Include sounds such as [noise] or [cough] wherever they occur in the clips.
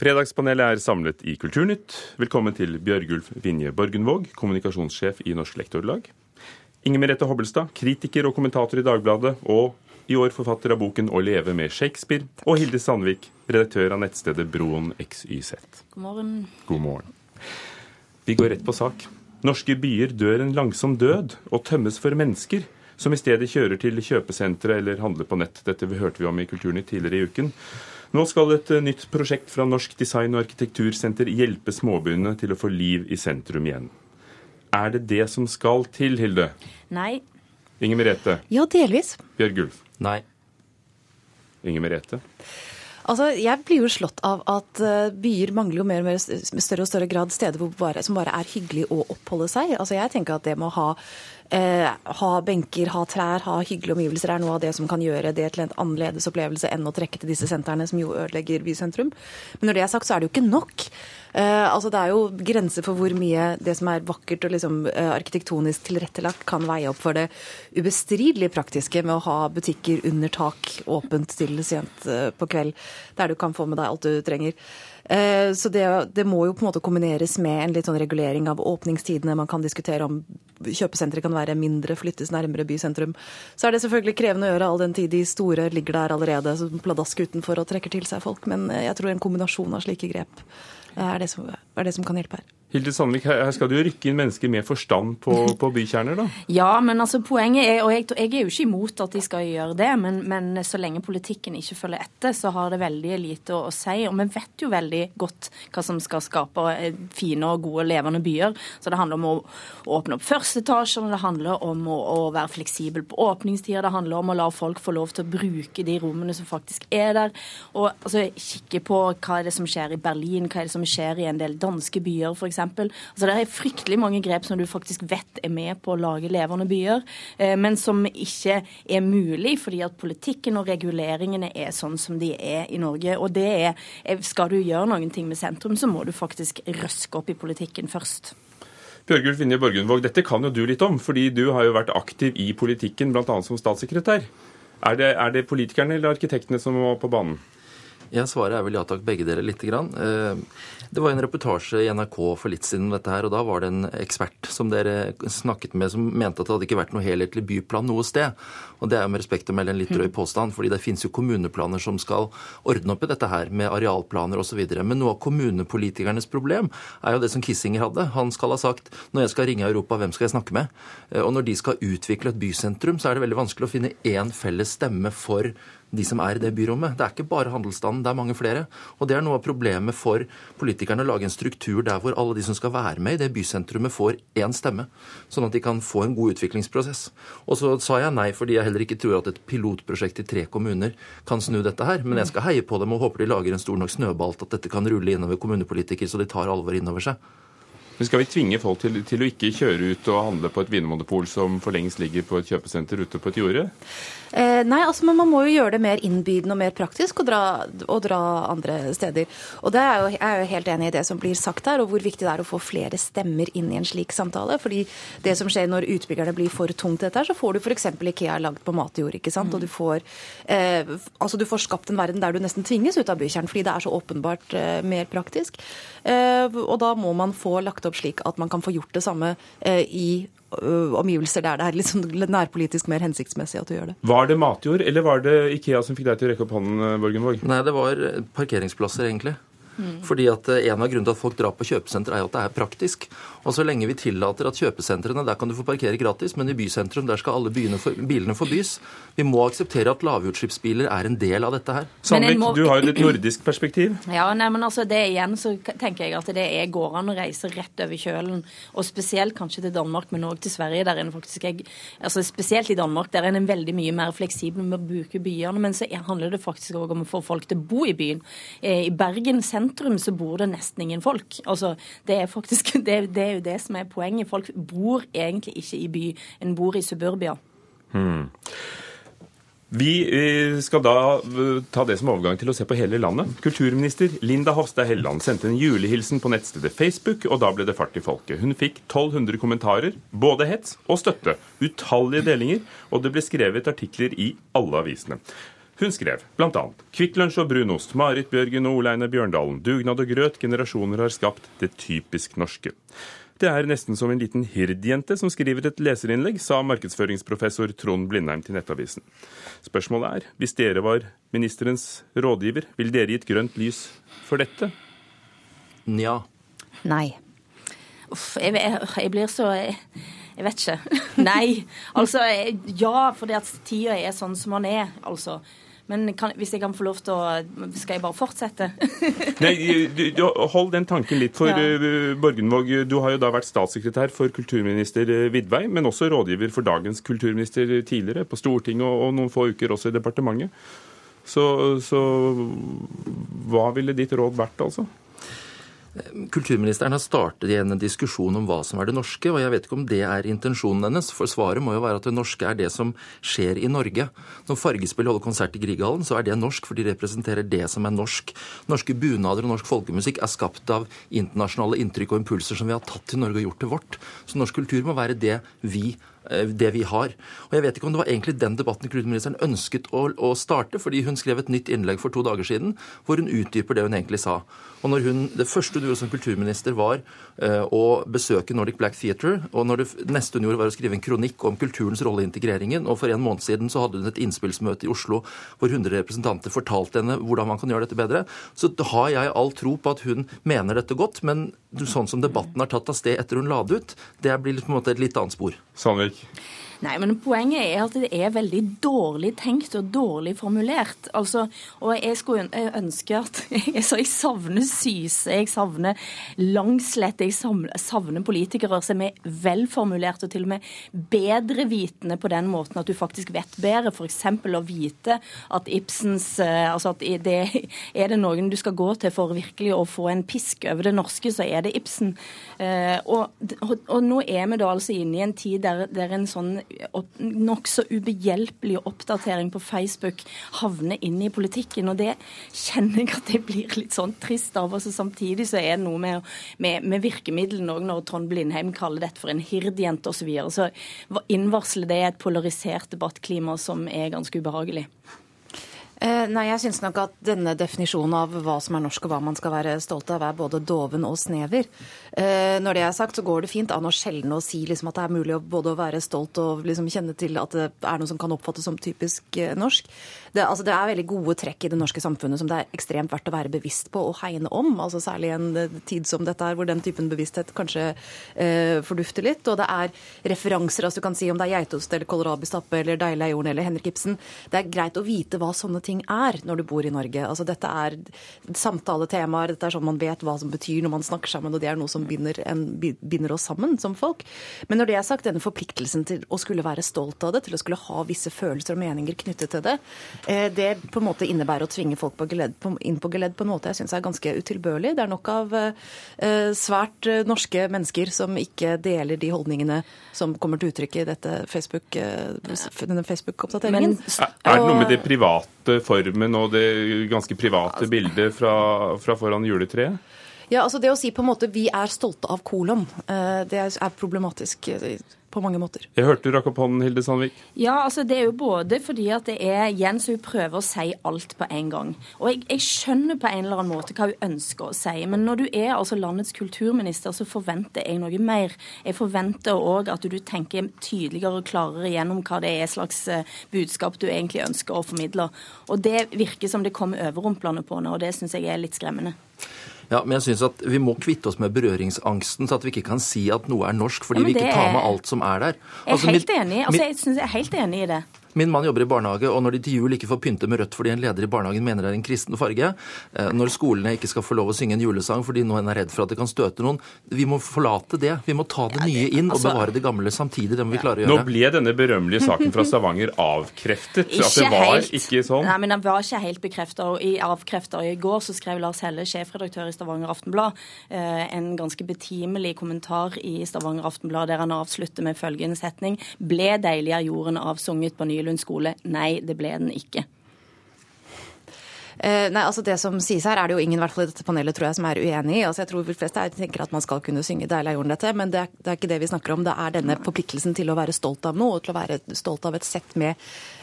Fredagspanelet er samlet i Kulturnytt. Velkommen til Bjørgulf Vinje Borgenvåg, kommunikasjonssjef i Norsk Lektorlag. Inger Merete Hobbelstad, kritiker og kommentator i Dagbladet, og i år forfatter av boken 'Å leve med Shakespeare'. Og Hilde Sandvik, redaktør av nettstedet Broen XYZ. God morgen. God morgen. Vi går rett på sak. Norske byer dør en langsom død og tømmes for mennesker, som i stedet kjører til kjøpesentre eller handler på nett. Dette hørte vi om i Kulturnytt tidligere i uken. Nå skal et nytt prosjekt fra Norsk design- og arkitektursenter hjelpe småbyene til å få liv i sentrum igjen. Er det det som skal til, Hilde? Nei. Inger Merete? Ja, delvis. Bjørg Ulf? Nei. Inger Merete? Altså, Jeg blir jo slått av at uh, byer mangler jo mer og mer større og større grad steder bare, som bare er hyggelig å oppholde seg. Altså, Jeg tenker at det med å ha, uh, ha benker, ha trær, ha hyggelige omgivelser er noe av det som kan gjøre det til en annerledes opplevelse enn å trekke til disse sentrene, som jo ødelegger bysentrum. Men når det er sagt, så er det jo ikke nok. Eh, altså Det er jo grenser for hvor mye det som er vakkert og liksom, eh, arkitektonisk tilrettelagt, kan veie opp for det ubestridelig praktiske med å ha butikker under tak åpent til sent uh, på kveld, der du kan få med deg alt du trenger. Så det, det, må jo på en måte kombineres med en litt sånn regulering av åpningstidene. Man kan diskutere om kjøpesentre kan være mindre, flyttes nærmere bysentrum. Så er det selvfølgelig krevende å gjøre all den tid de store ligger der allerede som pladask utenfor og trekker til seg folk. Men jeg tror en kombinasjon av slike grep er det som, er det som kan hjelpe her. Hilde Sandvik, her skal du jo rykke inn mennesker med forstand på, [laughs] på bykjerner, da? Ja, men altså poenget er, og jeg, jeg, er jo ikke imot at de skal gjøre det, men, men, så lenge politikken ikke følger etter, så har det veldig lite å, å, si. Og vi vet jo veldig godt hva som skal skape eh, fine og gode, levende byer. Så det handler om å åpne opp første etasje, det handler om å, å være fleksibel på åpningstider, det handler om å la folk få lov til å bruke de rommene som faktisk er der. Og altså, kikke på hva er det som skjer i Berlin, hva er det som skjer i en del danske byer, f.eks. Altså, det er fryktelig mange grep som du faktisk vet er med på å lage levende byer, eh, men som ikke er mulig fordi at politikken og reguleringene er sånn som de er i Norge. Og det er, Skal du gjøre noen ting med sentrum, så må du faktisk røske opp i politikken først. Bjørgulf Vinje Borgundvåg, dette kan jo du litt om, fordi du har jo vært aktiv i politikken, bl.a. som statssekretær. Er det, er det politikerne eller arkitektene som må på banen? Ja, Svaret er vel ja takk, begge dere lite grann. Eh, det var en reportasje i NRK for litt siden om dette her, og da var det en ekspert som dere snakket med som mente at det hadde ikke vært noe helhetlig byplan noe sted. Og det er jo med respekt å melde en litt drøy mm. påstand, fordi det finnes jo kommuneplaner som skal ordne opp i dette her, med arealplaner osv. Men noe av kommunepolitikernes problem er jo det som Kissinger hadde. Han skal ha sagt når jeg skal ringe Europa, hvem skal jeg snakke med? Eh, og når de skal utvikle et bysentrum, så er det veldig vanskelig å finne én felles stemme for de som er i det byrommet. Det er ikke bare handelsstanden, det er mange flere. Og det er noe av problemet for politikerne å lage en struktur der hvor alle de som skal være med i det bysentrumet, får én stemme. Sånn at de kan få en god utviklingsprosess. Og så sa jeg nei fordi jeg heller ikke tror at et pilotprosjekt i tre kommuner kan snu dette her. Men jeg skal heie på dem og håper de lager en stor nok snøball at dette kan rulle innover kommunepolitikere, så de tar alvor innover seg. Men Skal vi tvinge folk til, til, å ikke kjøre ut og handle på et vinmonopol som for lengst ligger på et kjøpesenter ute på et jorde? Eh, nei, altså, men man må jo gjøre det mer innbydende og mer praktisk å dra, å dra andre steder. Og det er jo, jeg er jo helt enig i det som blir sagt her, og hvor viktig det er å få flere stemmer inn i en slik samtale. fordi det som skjer når utbyggerne blir for tungt dette her, så får du f.eks. Ikea lagd på matjord, ikke sant. Og du får, eh, altså du får skapt en verden der du nesten tvinges ut av bykjernen fordi det er så åpenbart eh, mer praktisk. Eh, og da må man få lagt opp slik at man kan få gjort det samme eh, i Øh, omgivelser der det er litt sånn nærpolitisk mer hensiktsmessig at du gjør det. Var det matjord, eller var det Ikea som fikk deg til å rekke opp hånden, Borgenvåg? Nei, det var parkeringsplasser, egentlig. Mm. Fordi at eh, En av grunnene til at folk drar på kjøpesenter, er at det er praktisk. Og Så lenge vi tillater at kjøpesentrene der kan du få parkere gratis, men i bysentrum der skal alle for, bilene forbys. Vi må akseptere at lavutslippsbiler er en del av dette her. Sandvik, må... du har jo et nordisk perspektiv. [clears throat] Ja, nei, men altså det igjen så tenker jeg at det er går an å reise rett over kjølen. Og spesielt kanskje til Danmark, men òg til Sverige. der en faktisk jeg, altså Spesielt i Danmark der er en veldig mye mer fleksibel med å bruke byene. Men så handler det faktisk òg om å få folk til å bo i byen. Eh, I Bergen sentrum sentrum så bor det nesten ingen folk. Altså, det er faktisk [laughs] det, det er jo det som er poenget. Folk bor egentlig ikke i by, en bor i suburbia. Hmm. Vi eh, skal da eh, ta det som overgang til å se på hele landet. Kulturminister Linda Hofstad Helleland sendte en julehilsen på nettstedet Facebook, og da ble det fart i folket. Hun fikk 1200 kommentarer, både hets og støtte, utallige delinger, og det ble skrevet artikler i alle avisene. Hun skrev bl.a.: Kvikk Lunsj og brunost, Marit Bjørgen og Oleine Bjørndalen. Dugnad og grøt, generasjoner har skapt det typisk norske. Det er nesten som en liten hirdjente som skriver et leserinnlegg, sa markedsføringsprofessor Trond Blindheim til Nettavisen. Spørsmålet er, hvis dere var ministerens rådgiver, ville dere gitt grønt lys for dette? Nja. Nei. Uff, jeg, jeg, jeg blir så jeg, jeg vet ikke. [laughs] Nei. Altså, ja, fordi at tida er sånn som den er, altså. Men kan, hvis jeg kan få lov til å Skal jeg bare fortsette? [laughs] Nei, du, du, Hold den tanken litt. For Ja. uh, Borgenvåg, du har jo da vært statssekretær for kulturminister Vidvei, men også rådgiver for dagens kulturminister tidligere, på Stortinget og, og noen få uker også i departementet. Så, så hva ville ditt råd vært, altså? Kulturministeren har startet igjen en diskusjon om hva som er det norske, og jeg vet ikke om det er intensjonen hennes, for svaret må jo være at det norske er det som skjer i Norge. Når Fargespill holder konsert i Grieghallen, så er det norsk, for de representerer det som er norsk. Norske bunader og norsk folkemusikk er skapt av internasjonale inntrykk og impulser som vi har tatt til Norge og gjort til vårt. Så norsk kultur må være det vi eh, det vi har. Og Jeg vet ikke om det var egentlig den debatten kulturministeren ønsket å, å starte, fordi hun skrev et nytt innlegg for to dager siden hvor hun utdyper det hun egentlig sa. Og når hun, Det første hun gjorde som kulturminister, var uh, å besøke Nordic Black Theatre. Og når det neste hun gjorde, var å skrive en kronikk om kulturens rolle i integreringen. Og for en måned siden så hadde hun et innspillsmøte i Oslo hvor 100 representanter fortalte henne hvordan man kan gjøre dette bedre. Så har jeg all tro på at hun mener dette godt, men sånn som debatten har tatt av sted etter hun la det ut, det blir på en måte et litt annet spor. Sandvik? Nei, men Poenget er at det er veldig dårlig tenkt og dårlig formulert. Altså, og Jeg skulle ønske at [laughs] jeg, så jeg savner Syse, jeg savner Langslett, jeg savner, politikere som er velformulert og til og med bedrevitende på den måten at du faktisk vet bedre. F.eks. å vite at Ibsens eh, altså at det, Er det noen du skal gå til for virkelig å få en pisk over det norske, så er det Ibsen. Eh, og, og, og nå er vi da altså inne i en tid der, der en sånn nokså ubehjelpelig oppdatering på Facebook havner inn i politikken. Og det kjenner jeg at jeg blir litt sånn trist av. Og så samtidig så er det noe med, med, med virkemidlene òg, når Trond Blindheim kaller dette for en hirdjente osv. Så, videre. så innvarsler det et polarisert debattklima som er ganske ubehagelig. Eh, nei, jeg syns nok at denne definisjonen av hva som er norsk og hva man skal være stolt av, er både doven og snever. Eh, når det er sagt, så går det fint an å sjelden å si liksom, at det er mulig å både å være stolt og liksom, kjenne til at det er noe som kan oppfattes som typisk eh, norsk. Det, altså, det er veldig gode trekk i det norske samfunnet som det er ekstremt verdt å være bevisst på og hegne om. altså Særlig i en tid som dette her, hvor den typen bevissthet kanskje eh, fordufter litt. Og det er referanser, altså du kan si om det er geitost eller kålrabistappe eller Deilig er jorden eller Henrik Ibsen. Det er greit å vite hva sånne ting er når du bor i Norge. Altså Dette er samtaletemaer, dette er sånn man vet hva som betyr når man snakker sammen, og det er noe som binder, en, binder oss sammen som folk. Men når det er sagt, denne forpliktelsen til å skulle være stolt av det, til å skulle ha visse følelser og meninger knyttet til det, eh, det på en måte innebærer å tvinge folk på geledd, på, inn på geledd på en måte jeg syns er ganske utilbørlig. Det er nok av eh, svært eh, norske mennesker som ikke deler de holdningene som kommer til uttrykk i dette Facebook, denne Facebook-oppdateringen. Er, er det noe med det private formen og det ganske private bildet fra, fra foran juletreet? Ja, altså Det å si på en måte 'vi er stolte av kolon', eh, det er problematisk eh, på mange måter. Jeg hørte du rakk opp hånden, Hilde Sandvik. Ja, altså det er jo både fordi at det er Jens hun prøver å si alt på en gang. Og jeg, jeg skjønner på en eller annen måte hva hun ønsker å si, men når du er altså landets kulturminister, så forventer jeg noe mer. Jeg forventer òg at du tenker tydeligere og klarere gjennom hva det er slags eh, budskap du egentlig ønsker å formidle. Og det virker som det kommer overrumplende på nå, og det syns jeg er litt skremmende. Ja, men jeg synes at Vi må kvitte oss med berøringsangsten, så at vi ikke kan si at noe er norsk fordi Ja, vi ikke tar med alt som er der. Jeg er Altså, helt enig. Altså, jeg, synes jeg er helt enig i det. Min mann jobber i barnehage, og når de til jul ikke får pynte med rødt fordi en leder i barnehagen mener det er en kristen farge, eh, når skolene ikke skal få lov å synge en julesang fordi noen er redd for at det kan støte noen Vi må forlate det. Vi må ta det nye inn og altså- bevare det gamle samtidig. Det må vi klare å gjøre. Nå ble denne berømmelige saken fra Stavanger avkreftet. At det var ikke sånn. Nei, men den var ikke helt bekreftet og I avkrefta i går så skrev Lars Helle, sjefredaktør i Stavanger Aftenblad, eh, en ganske betimelig kommentar i Stavanger Aftenblad der han avslutter med følgende setning Ble deilig er jorden avsunget på Nylund skole? Nei, det ble den ikke. Eh, nei, altså Det som sies her, er det jo ingen i hvert fall i dette panelet tror jeg, som er uenig i. Altså Jeg tror de fleste er, tenker at man skal kunne synge 'Deilig er jorden', dette, men det er, det er, ikke det vi snakker om. Det er denne forpliktelsen til å være stolt av noe, og til å være stolt av et sett med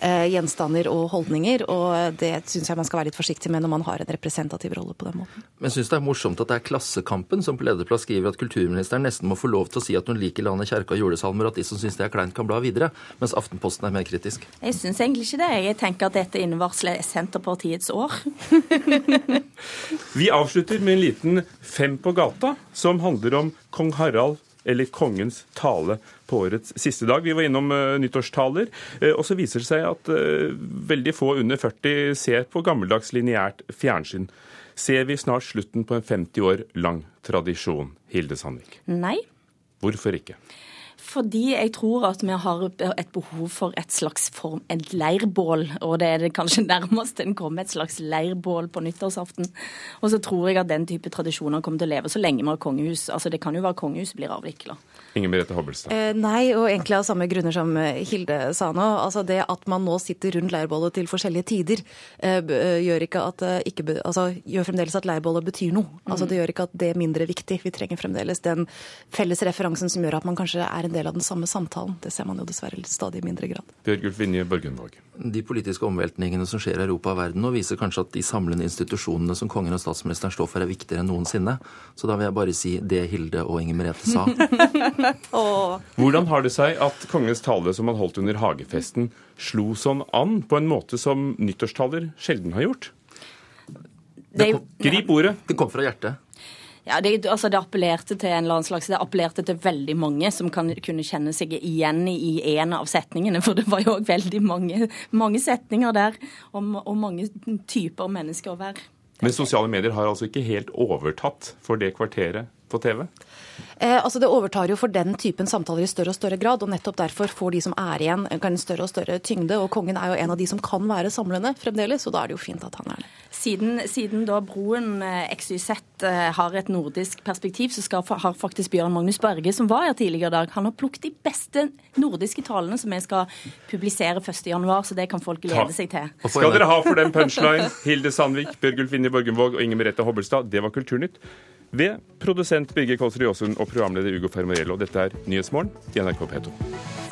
eh, gjenstander og holdninger. Og det syns jeg man skal være litt forsiktig med når man har en representativ rolle på den måten. Men jeg syns det er morsomt at det er Klassekampen som på lederplass skriver at kulturministeren nesten må få lov til å si at hun liker landet, kjerka og julesalmer, og at de som syns det er kleint, kan bla videre. Mens Aftenposten er mer kritisk. Jeg syns egentlig ikke det. Jeg tenker at dette innvarsler Senterpartiets år. [laughs] Vi avslutter med en liten Fem på gata, som handler om kong Harald eller kongens tale på årets siste dag. Vi var innom uh, nyttårstaler. Uh, og så viser det seg at uh, veldig få under 40 ser på gammeldags lineært fjernsyn. Ser vi snart slutten på en 50 år lang tradisjon, Hilde Sandvik? Nei. Hvorfor ikke? Fordi jeg tror at vi har et behov for et slags form, et leirbål. Og det er det kanskje nærmest en kommer, et slags leirbål på nyttårsaften. Og så tror jeg at den type tradisjoner kommer til å leve så lenge vi har kongehus. Altså Det kan jo være kongehus blir avvikla. Inger Merete Hobbelstad. Eh, nei, og egentlig av samme grunner som eh, Hilde sa nå. Altså Det at man nå sitter rundt leirbålet til forskjellige tider, eh, eh gjør, ikke at, eh, ikke, altså, gjør fremdeles at leirbålet betyr noe. Altså Det gjør ikke at det er mindre viktig. Vi trenger fremdeles den felles referansen som gjør at man kanskje er en del av den samme samtalen. Det ser man jo dessverre i stadig mindre grad. Bjørgulf Vinje Børgenvåg. De politiske omveltningene som skjer i Europa og verden nå, viser kanskje at de samlende institusjonene som kongen og statsministeren står for, er viktigere enn noensinne. Så da vil jeg bare si det Hilde og Inger Merete sa. [laughs] Hvordan har det seg at kongens tale som han holdt under hagefesten, slo sånn an på en måte som nyttårstaler sjelden har gjort? Det, Grip ordet. Det kom fra hjertet. Ja, det, altså det appellerte til en eller annen slags, det appellerte til veldig mange som kan, kunne kjenne seg igjen i en av setningene. For det var jo òg veldig mange, mange, setninger der, og, og mange typer mennesker å være. Men sosiale medier har altså ikke helt overtatt for det kvarteret på TV? Eh, altså Det overtar jo for den typen samtaler i større og større grad. og Nettopp derfor får de som er igjen, en større og større tyngde. og Kongen er jo en av de som kan være samlende fremdeles, og da er det jo fint at han er det. Siden, siden da broen eh, XYZ eh, har et nordisk perspektiv, så skal, har faktisk Bjørn Magnus Berge, som var her tidligere i dag, han har plukket de beste nordiske talene som vi skal publisere 1.1., så det kan folk glede seg til. Skal dere ha for den punchline, Hilde Sandvik, Bjørgulf Inni Borgenvåg og Inger Merete Hobbelstad. Det var Kulturnytt ved produsent Birger Kolsrud Jåsund og programleder Ugo Fermarello. Dette er Nyhetsmorgen i NRK P2.